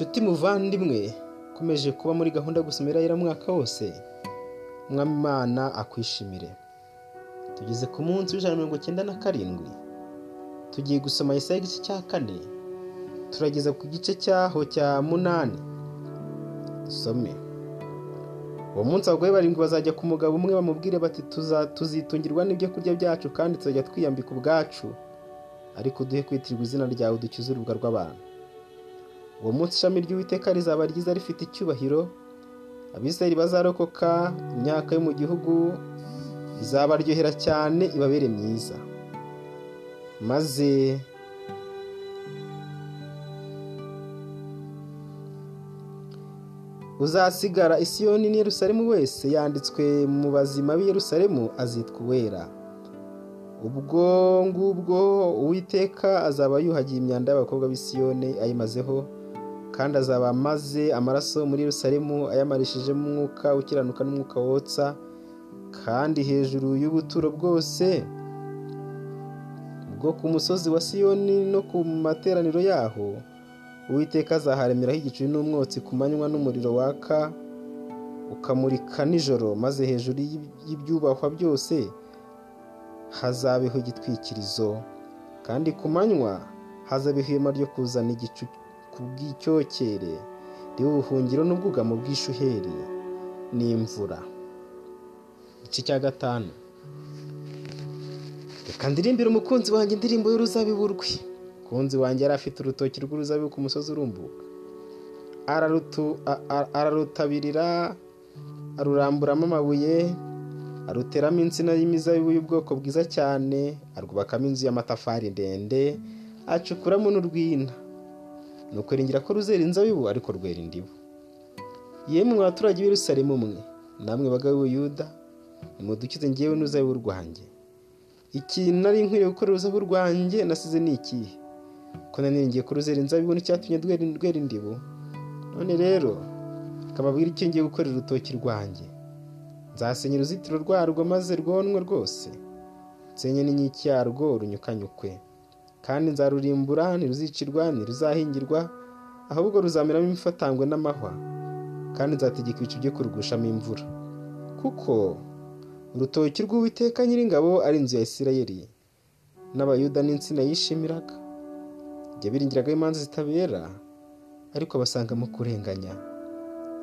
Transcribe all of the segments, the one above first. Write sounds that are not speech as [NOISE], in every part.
nshuti muvandimwe ukomeje kuba muri gahunda yo gusomera mwaka wose umwami imana akwishimire. Tugeze ku munsi w'ijana na mirongo icyenda na karindwi tugiye gusoma isaha igice cya kane turageza ku gice cyaho cya munani. Dusome. Uwo munsi abagore barindwi bazajya ku mugabo umwe bamubwire bati tuzitungirwa n'ibyo kurya byacu kandi tuzajya twiyambika ubwacu. Ariko duhe kwitirirwa izina ryawe dukize urubuga rw'abantu. Uwo munsi ishami ry'uwiteka rizaba ryiza rifite icyubahiro abisirayeli bazarokoka imyaka yo mu gihugu izabaryohera cyane ibabere myiza. Maze uzasigara isiyoni n'i Yerusalemu wese yanditswe mu bazima b'i Yerusalemu azitwa uwera. Ubwo ngubwo uwiteka azaba yuhagiye imyanda y'abakobwa b'i Siyoni ayimazeho. Kandi azaba amaze amaraso muri Yerusalemu ayamarishijemo umwuka ukiranuka n'umwuka wotsa kandi hejuru y'ubuturo bwose bwo ku musozi wa Siyoni no ku materaniro yaho uwiteka azaharemeraho igicu n'umwotsi ku manywa n'umuriro waka ukamurika nijoro maze hejuru y'ibyubahwa byose hazabeho igitwikirizo. Kandi ku manywa hazaba ihema ryo kuzana igicu bw'icyokere ribe ubuhungiro n'ubwugamo bw'ishuheri n'imvura. Igice cya gatanu. Reka ndirimbire umukunzi wanjye indirimbo y'uruzabibu rwe umukunzi wanjye yari afite urutoki rw'uruzabibu ku musozi urumbuka. Ararutabirira aruramburamo amabuye aruteramo insina y'imizabibu y'ubwoko bwiza cyane arwubakamo inzu y'amatafari ndende acukuramo n'urwina. Nuko ringira ko ruzera inzabibu ariko rwera indibu yemwe abaturage b'Yerusalemu mwe namwe bagabo Yuda nimudukize ngewe n'uruzabibu rwanjye. Ikintu nari nkwiriye gukora uruzabibu rwanjye nasize ni ikihe? Ko naniringiye ko ruzera inzabibu n'icyatumye rwera indibu none rero kababwira icyo ngiye gukorera urutoki rwanjye. Nzasenya uruzitiro rwarwo maze rwonwe rwose. Nsenye n'inkiki yarwo runyukanyukwe. Kandi nzarurimbura ntiruzicirwa ntiruzahingirwa ahubwo ruzameramo imifatangwe n'amahwa kandi nzategeka ibicu byo kurugushamo imvura. Kuko urutoki rw'uwiteka nyiringabo ari inzu ya isirayeli n'abayuda n'insina yishimiraga yabiringiragaho imanza zitabera ariko basangamo kurenganya.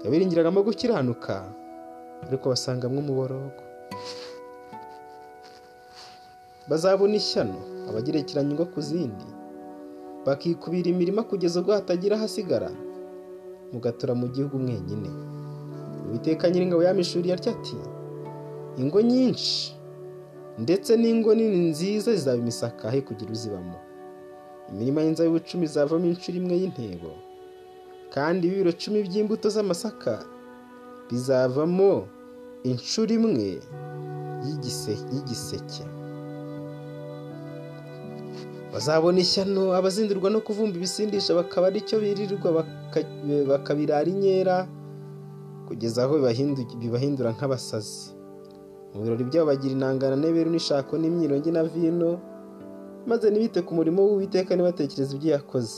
Yabiringiragamo gukiranuka ariko basangamo umuborogo bazabona ishyano. Abagerekeranye ingo ku zindi bakikubira imirima kugeza ubwo hatagira ahasigara mugatura mu gihugu mwenyine. Uwiteka nyiringabo yamishuriye atya ati ingo nyinshi ndetse n'ingo nini nziza zizaba imisakahe kugira uzibamo? Imirima y'inzabibu icumi izavamo inshuro imwe y'intebo kandi ibiro cumi by'imbuto z'amasaka bizavamo inshuro imwe y'igiseke. Bazabona ishyano abazindurwa no kuvumba ibisindisha bakaba ari cyo birirwa bakabirara inkera kugeza aho bibahindura nk'abasazi. Mu birori byabo bagira inangana n'eberu n'ishako n'imyirongi na vino maze ntibite ku murimo w'uwiteka ntibatekereze ibyo yakoze.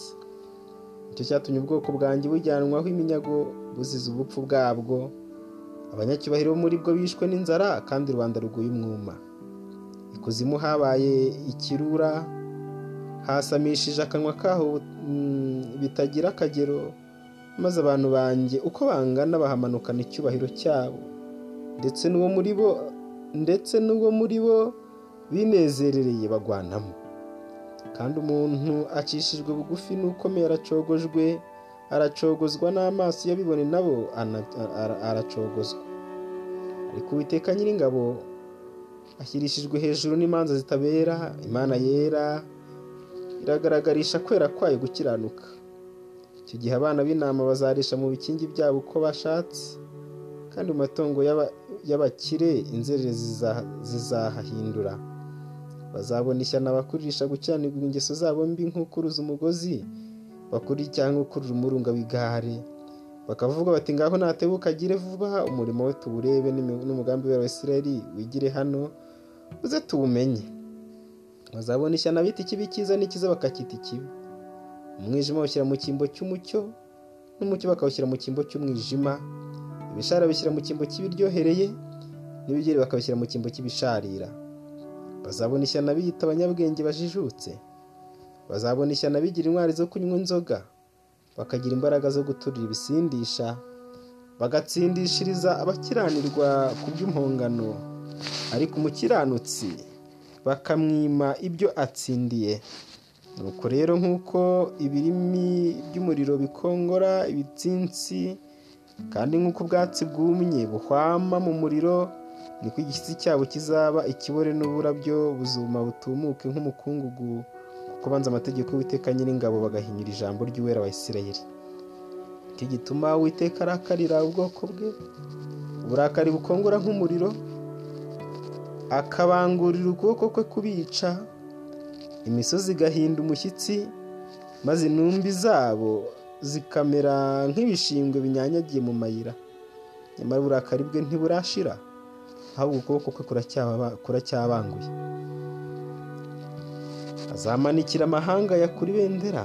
Icyo cyatumye ubwoko bwanjye bujyanwaho iminyago buzize ubupfu bwabwo. Abanyacyubahiro muri bwo bishwe n'inzara kandi rubanda ruguye umwuma. Ikuzimu habaye ikirura hasamishije akanwa kaho bitagira akagero maze abantu banjye uko bangana bahamanukana icyubahiro cyabo. Ndetse n'uwo muri bo ndetse n'uwo muri bo binezerereye bagwanamo. Kandi umuntu acishijwe bugufi n'ukomeye aracogojwe aracogozwa n'amaso y'abibone nabo aracogozwa. Ariko uwiteka nyiringabo ashyirishijwe hejuru n'imanza zitabera imana yera iragaragarisha kwera kwayo gukiranuka. Icyo gihe abana b'intama bazarisha mu bikingi byabo uko bashatse kandi mu matungo y'abakire inzererezi zizahahindura. Bazabona ishyano abakurisha gukiranirwa ingeso zabo mbi nk'ukuruza umugozi bakuri cyangwa ukurura umurunga w'igare. Bakavuga bati ngaho natebuka agire vuba umurimo we tuwurebe n'umugambi wa Isirayeli wigire hano uze tuwumenye. Bazabona ishyano abita ikibi cyiza n'ikiza bakacyita ikibi. Umwijima bawushyira mu cyimbo cy'umucyo n'umucyo bakawushyira mu cyimbo cy'umwijima. Ibishara bishyira mu cyimbo cy'ibiryohereye n'ibigeri bakabishyira mu cyimbo cy'ibisharira. Bazabona ishyano biyita abanyabwenge bajijutse. Bazabona ishyano bigira intwari zo kunywa inzoga. Bakagira imbaraga zo guturira ibisindisha. Bagatsindishiriza abakiranirwa ku by'impongano ariko umukiranutsi bakamwima ibyo atsindiye. Nuko rero nk'uko ibirimi by'umuriro bikongora ibitsinsi kandi nk'uko ubwatsi bwumye buhwama mu muriro niko igishyitsi cyabo kizaba ikibore n'uburabyo buzuma butumuke nk'umukungugu kuko banze amategeko y'uwiteka nyiringabo bagahinyura ijambo ry'uwera wa isirayeli. Iki gituma uwiteka arakarira ubwoko bwe uburakari bukongora nk'umuriro akabangurira ukuboko kwe kubica imisozi igahinda umushyitsi maze intumbi zabo zikamera nk'ibishingwe binyanyagiye mu mayira. Nyamara uburakari bwe ntiburashira ahubwo ukuboko kwe kuracyabanguye. Azamanikira amahanga yakura ibendera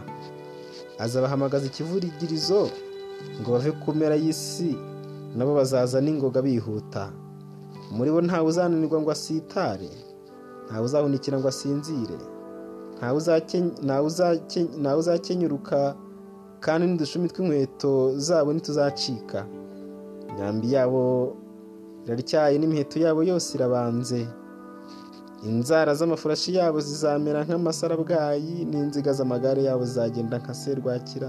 azabahamagaza ikivurigirizo ngo bave ku mpera y'isi nabo bazaza n'ingoga bihuta. Muri bo ntawe uzananirwa ngo asitare ntawe uzahunikira ngo asinzire ntawe uzakenyuruka kandi n'udushumi tw'inkweto zabo ntituzacika. Imyambi yabo iraryaye n'imiheto yabo yose irabanze. Inzara z'amafurashi yabo zizamera nk'amasarabwayi n'inziga z'amagare yabo zizagenda nka serwakira.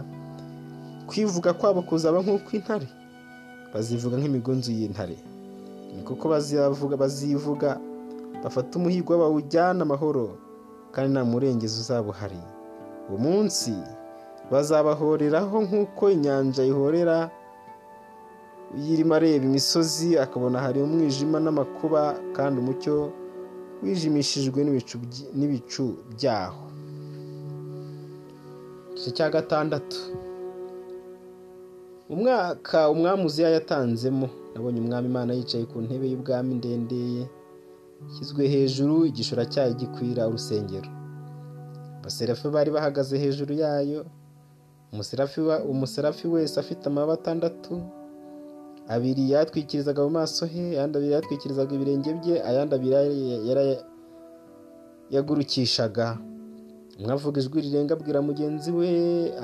Kwivuga kwabo kuzaba nk'ukw'intare bazivuga nk'imigunzu y'intare. Ni kuko bazivuga bazivuga bafata umuhigo bawujyana amahoro kandi nta murengezi uzaba uhari. Uwo munsi bazabahoreraho nk'uko inyanja ihorera uyirimo areba imisozi akabona hari umwijima n'amakuba kandi umucyo wijimishijwe n'ibicu byaho. Igice cya gatandatu. Umwaka umwami uziya yatanzemo nabonye umwami imana yicaye ku ntebe y'ubwami ndende ishyizwe hejuru igishura cyayo gikwira urusengero. Abaserafi bari bahagaze hejuru yayo umuserafi wese afite amababa atandatu abiri yatwikirizaga mu maso he ayandi abiri yatwikirizaga ibirenge bye ayandi abiri yagurukishaga. Umwe avuga ijwi rirenga abwira mugenzi we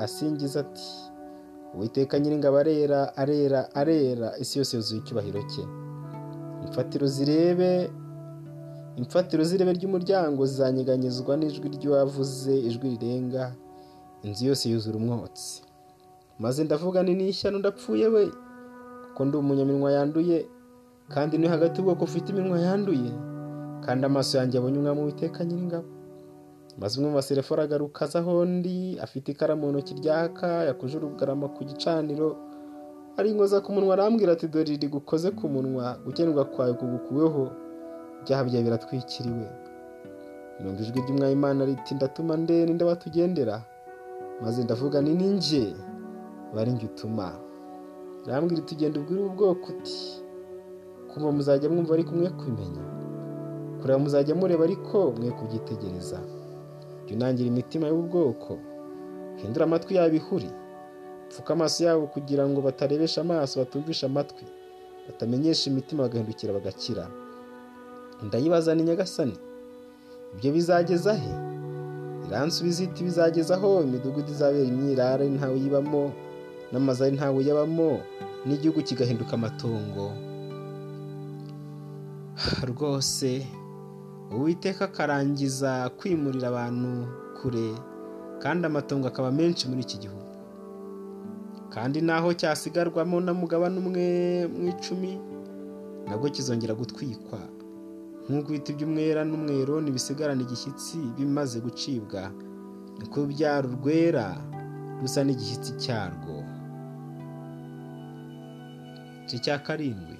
asingiza ati uwiteka nyiringabo arera arera arera isi yose yuzuye icyubahiro cye. Imfatiro zirebe imfatiro z'irebe ry'umuryango zizanyeganyezwa n'ijwi ry'uwavuze ijwi rirenga inzu yose yuzura umwotsi. Maze ndavuga ni n'ishyano ndapfuye we kuko ndi umunyaminwa yanduye kandi ni hagati y'ubwoko ufite iminwa yanduye kandi amaso yanjye abonye umwami w'iteka nyiringabo. Maze umwe mu baserefu aragaruka aza aho ndi afite ikaramu mu ntoki ryaka yakuje urugarama ku gicaniro arinkoza ku munwa arambwira ati dore riri gukoze ku munwa gukenerwa kwawe kugukuweho ibyaha byawe biratwikiriwe. Numva ijwi ry'umwami imana riti ndatuma nde ninde watugendera? Maze ndavuga ni ninjye bari njye utuma arambwira iti genda ubwire ubu bwoko uti kumva muzajya mwumva ariko mwe kubimenya kureba muzajya mureba ariko mwe kubyitegereza jya unangira imitima y'ubu bwoko hindura amatwi yabo ihuri pfuka amaso yabo kugira ngo batarebesha amaso batumvisha amatwi. Batamenyesha imitima bagahindukira bagakira. Ndayibaza ni nyagasani ibyo bizageza he? Iransubiza iti bizageza aho? Imidugudu izabera imyirare ntawe uyibamo n'amazu ari ntawe uyabamo n'igihugu kigahinduka amatongo. [SIGHS] Rwose uwiteka akarangiza kwimurira abantu kure kandi amatongo akaba menshi muri iki gihugu. Kandi naho cyasigarwamo na mugabane umwe mu icumi nabwo kizongera gutwikwa. Nk'uko ibiti by'umwera n'umwero ntibisigarana igishyitsi bimaze gucibwa niko urubyaro rwera rusa n'igishyitsi cyarwo. Igice cya karindwi.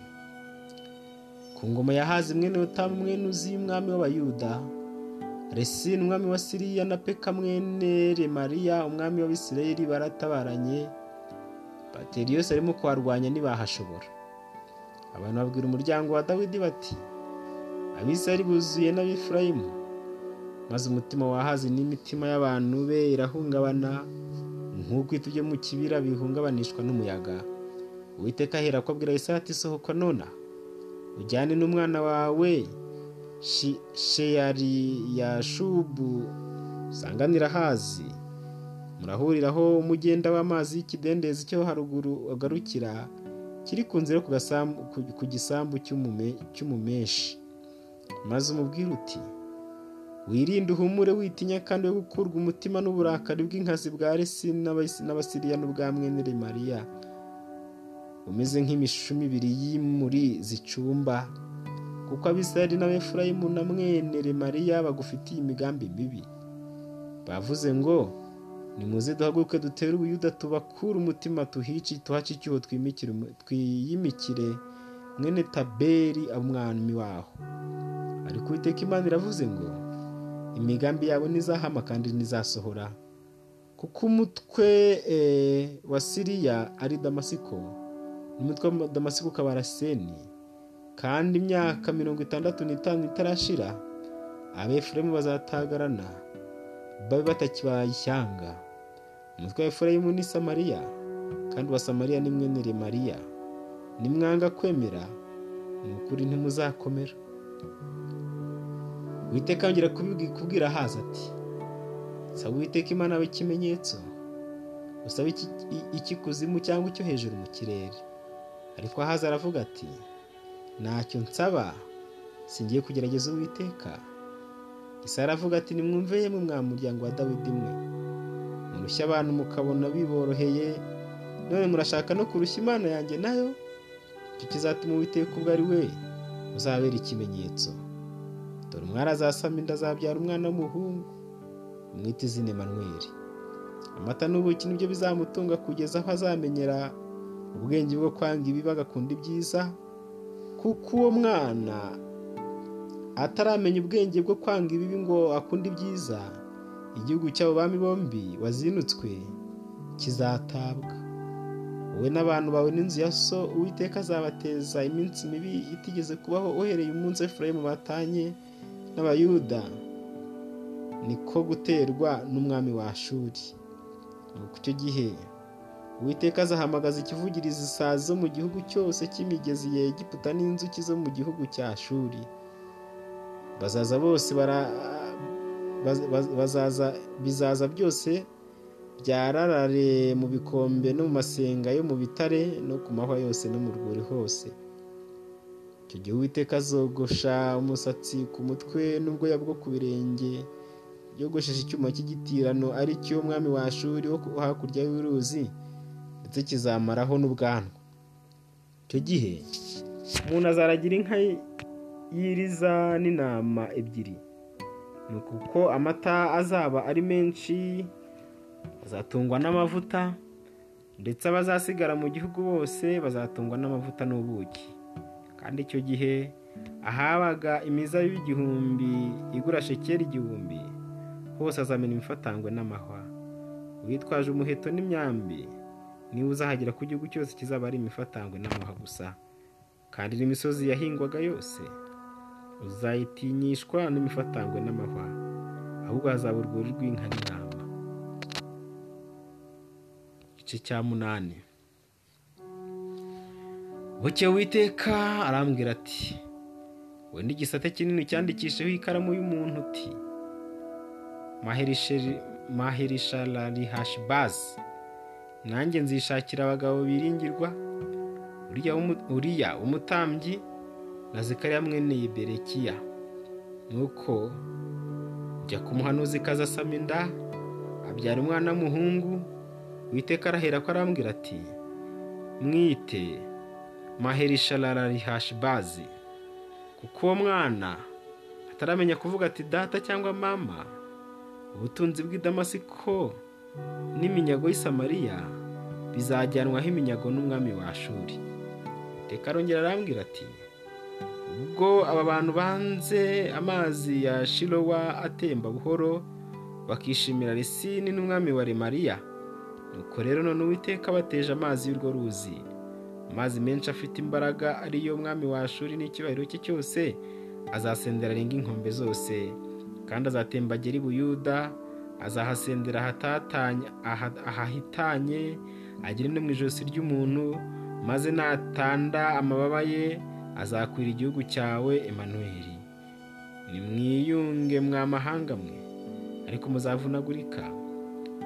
Ku ngoma ya hazi mwene yotamu mwene uzi umwami w'abayuda resini umwami wa siriya na peka mwene remariya umwami w'abisirayeli baratabaranye. Bateri yose arimo kuharwanya ntibahashobora. Abantu babwira umuryango wa dawidi bati abisirayeli buzuye n'abifurayimu maze umutima wa hazi n'imitima y'abantu be irahungabana nk'uko itujye mu kibira bihungabanishwa n'umuyaga. Uwiteka ahera ko abwira Yesaya ati sohoka nona. Ujyane n'umwana wawe sheyariyashubu usanganira hazi. Murahuriraho umugenda w'amazi y'ikidendezi cyo haruguru agarukira kiri ku nzira ku gisambu cy'umumeshi. Maze umubwire uti wirinde uhumure witinya kandi wo gukurwa umutima n'uburakari bw'inkazi bwa resi n'abasiriya n'ubwa mwene remariya. Umeze nk'imishumi ibiri y'imuri zicumba kuko abisirayeli n'abefurayimu na mwene remariya bagufitiye imigambi mibi. Bavuze ngo nimuze duhaguruke dutere ubuyuda tubakure umutima tuhici tuhace icyuho twiyimikire mwene taberi umwami waho. Ariko uwiteka imana iravuze ngo imigambi yabo ntizahama kandi ntizasohora kuko umutwe wa siriya ari damasiko n'umutwe wa damasiko ukaba araseni kandi imyaka mirongo itandatu n'itanu itarashira abefuremu bazatagarana babe batakibaye ishyanga. Umutwe wa efurayimu ni samariya kandi uwa samariya ni mwene remariya nimwanga kwemera ni ukuri ntimuzakomera. Witeka yongera kubwira haza ati saba uwiteka imana we ikimenyetso. Usaba iki kuzimu cyangwa icyo hejuru mu kirere? Ariko ahaza aravuga ati ntacyo nsaba singiye kugerageza uwiteka. Isa aravuga ati nimwumve yemwe mwa muryango wa dawidi mwe. Murushya abantu mukabona biboroheye none murashaka no kurushya imana yanjye na yo? Icyo kizatuma uwiteka ubwo ari we uzabera ikimenyetso. Dore umwari azasama inda azabyara umwana w'umuhungu umwite izina Emanuweli amata n'ubuki ni byo bizamutunga kugeza aho azamenyera ubwenge bwo kwanga ibibi agakunda ibyiza kuko uwo mwana ataramenya ubwenge bwo kwanga ibibi ngo akunde ibyiza igihugu cy'abo bami bombi wazinutswe kizatabwa. Wowe n'abantu bawe n'inzu ya so uwiteka azabateza iminsi mibi itigeze kubaho uhereye umunsi efurayimu batanye n'abayuda niko guterwa n'umwami wa shuri nuko icyo gihe uwiteka azahamagaza ikivugiriza isazi zo mu gihugu cyose cy'imigezi ya egiputa n'inzuki zo mu gihugu cya shuri bazaza bose bazaza bizaza byose byararare mu bikombe no mu masenga yo mu bitare no ku mahwa yose no mu rwuri hose. Icyo gihe uwiteka azogosha umusatsi ku mutwe n'ubwoya bwo ku birenge yogosheje icyuma cy'igitirano ari cyo umwami wa shuri wo hakurya y'uruzi. Ndetse kizamaraho n'ubwanwa. Icyo gihe umuntu azaragira inka yiriza n'intama ebyiri. Ni kuko amata azaba ari menshi azatungwa n'amavuta ndetse abazasigara mu gihugu bose bazatungwa n'amavuta n'ubuki. Kandi icyo gihe ahabaga imizabibu igihumbi igura shekeri igihumbi hose azamena imifatangwe n'amahwa. Uwitwaje umuheto n'imyambi niba uzahagera ku gihugu cyose kizaba ari imifatangwe n'amahwa gusa kandi n'imisozi yahingwaga yose uzayitinyishwa n'imifatangwe n'amahwa ahubwo hazaba urwuri rw'inka n'intama. Igice cya munani. Buke witeka arambwira ati wenda igisate kinini cyandikishijeho ikaramu y'umuntu uti maherishararihashibazi nanjye nzishakira abagabo biringirwa. Uriya umutambyi na zikariya mwene yiberekiya nuko jya ku muhanuzi kaza asama inda abyara umwana w'umuhungu witeka arahera ko arambwira ati mwite maherishararihashibazi kuko uwo mwana ataramenya kuvuga ati data cyangwa mama ubutunzi bw'i damasiko n'iminyago y'i samariya bizajyanwaho iminyago n'umwami wa shuri reka arongera arambwira ati ubwo aba bantu banze amazi ya shirowa atemba buhoro bakishimira resini n'umwami wa remariya? Nuko rero none uwiteka bateje amazi y'urwo ruzi. Amazi menshi afite imbaraga ariyo mwami wa shuri n'icyubahiro cye cyose azasendera arenga inkombe zose kandi azatembagera i buyuda azahasendera ahahitanye no mu ijosi ry'umuntu maze natanda amababa ye azakwira igihugu cyawe Emanuweli nimwiyunge mwamahanga mwe. Ariko muzavunagurika.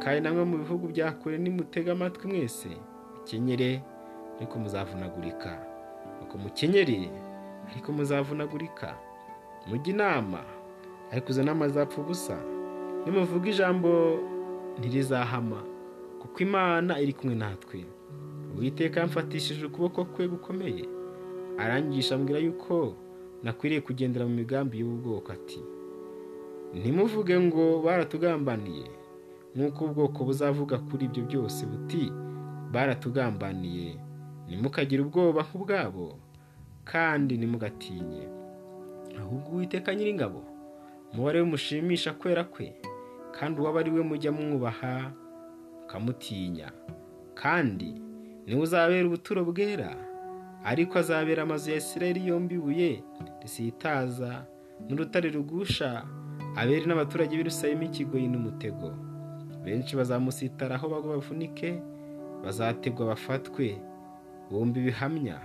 Kandi namwe mu bihugu bya kure nimutega amatwi mwese. Mukenyere ariko muzavunagurika. Nuko mukenyere ariko muzavunagurika. Mujye inama. Ariko izo nama zapfa ubusa nimuvuga ijambo ntirizahama kuko imana iri kumwe natwe. Uwiteka yamfatishije ukuboko kwe gukomeye. Arangisha ambwira yuko nakwiriye kugendera mu migambi y'ubu bwoko ati ntimuvuge ngo baratugambaniye nk'uko ubwoko buzavuga kuri ibyo byose buti baratugambaniye ntimukagire ubwoba nk'ubwabo kandi ntimugatinye ahubwo uwiteka nyiringabo umubare we mushimisha kwera kwe. Kandi uwaba ari we mujya mwubaha mukamutinya kandi ni we uzabera ubuturo bwera ariko azabera amazu ya Isirayeli yombi ibuye risitaza n'urutare rugusha abere n'abaturage b'Irusayemu ikigoyi n'umutego benshi bazamusitaraho bagwa bavunike bazategwa bafatwe. Bumva ibihamya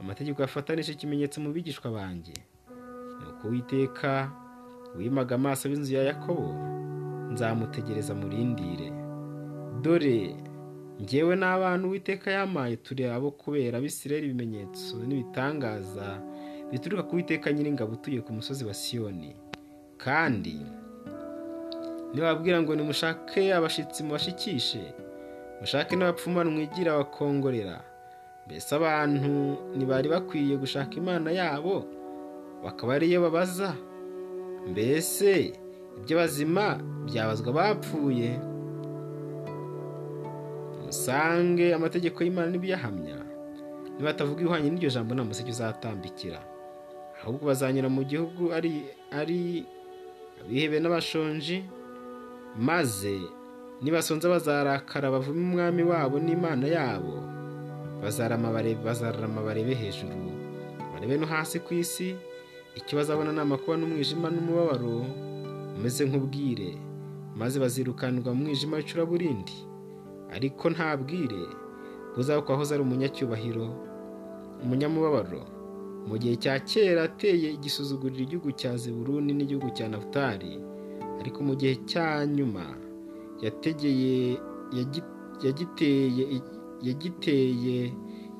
amategeko yafatanije ikimenyetso mu bigishwa banjye. Nuko Uwiteka wimaga amaso b'inzu ya Yakobo nzamutegereza murindire. Dore ngewe n'abantu Uwiteka yamaye turi abo kubera abisirayeli ibimenyetso n'ibitangaza bituruka ku Uwiteka nyiringabo utuye ku musozi wa siyoni. Kandi nibabwira ngo nimushake abashyitsi mubashikishe mushake n'abapfumana mwigira abakongorera. Mbese abantu ntibari bakwiye gushaka imana yabo? Bakaba ariyo babaza. Mbese iby'abazima byabazwa bapfuye musange amategeko y'imana n'ibiyahamya. Nibatavuga ihwanye n'iryo jambo nta museke uzatambikira. Ahubwo bazanyura mu gihugu ari ari abihebe n'abashonji maze nibasonza bazarakara bavume umwami wabo n'imana yabo. Bazarama barebe hejuru barebe no hasi ku isi icyo bazabona ni amakuba n'umwijima n'umubabaro. Umeze nk'ubwire maze bazirukanirwa mu mwijima w'icuraburindi ariko nta bwire buzaba aho ari umunyacyubahiro umunyamubabaro. Mu gihe cya kera ateye igisuzuguriro igihugu cya zeburuni n'igihugu cya nafutali ariko mu gihe cya nyuma yategeye yagiteye yagiteye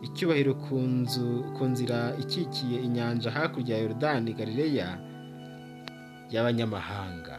icyubahiro ku nzu ku nzira ikikiye inyanja hakurya ya yorodani galileya y'abanyamahanga.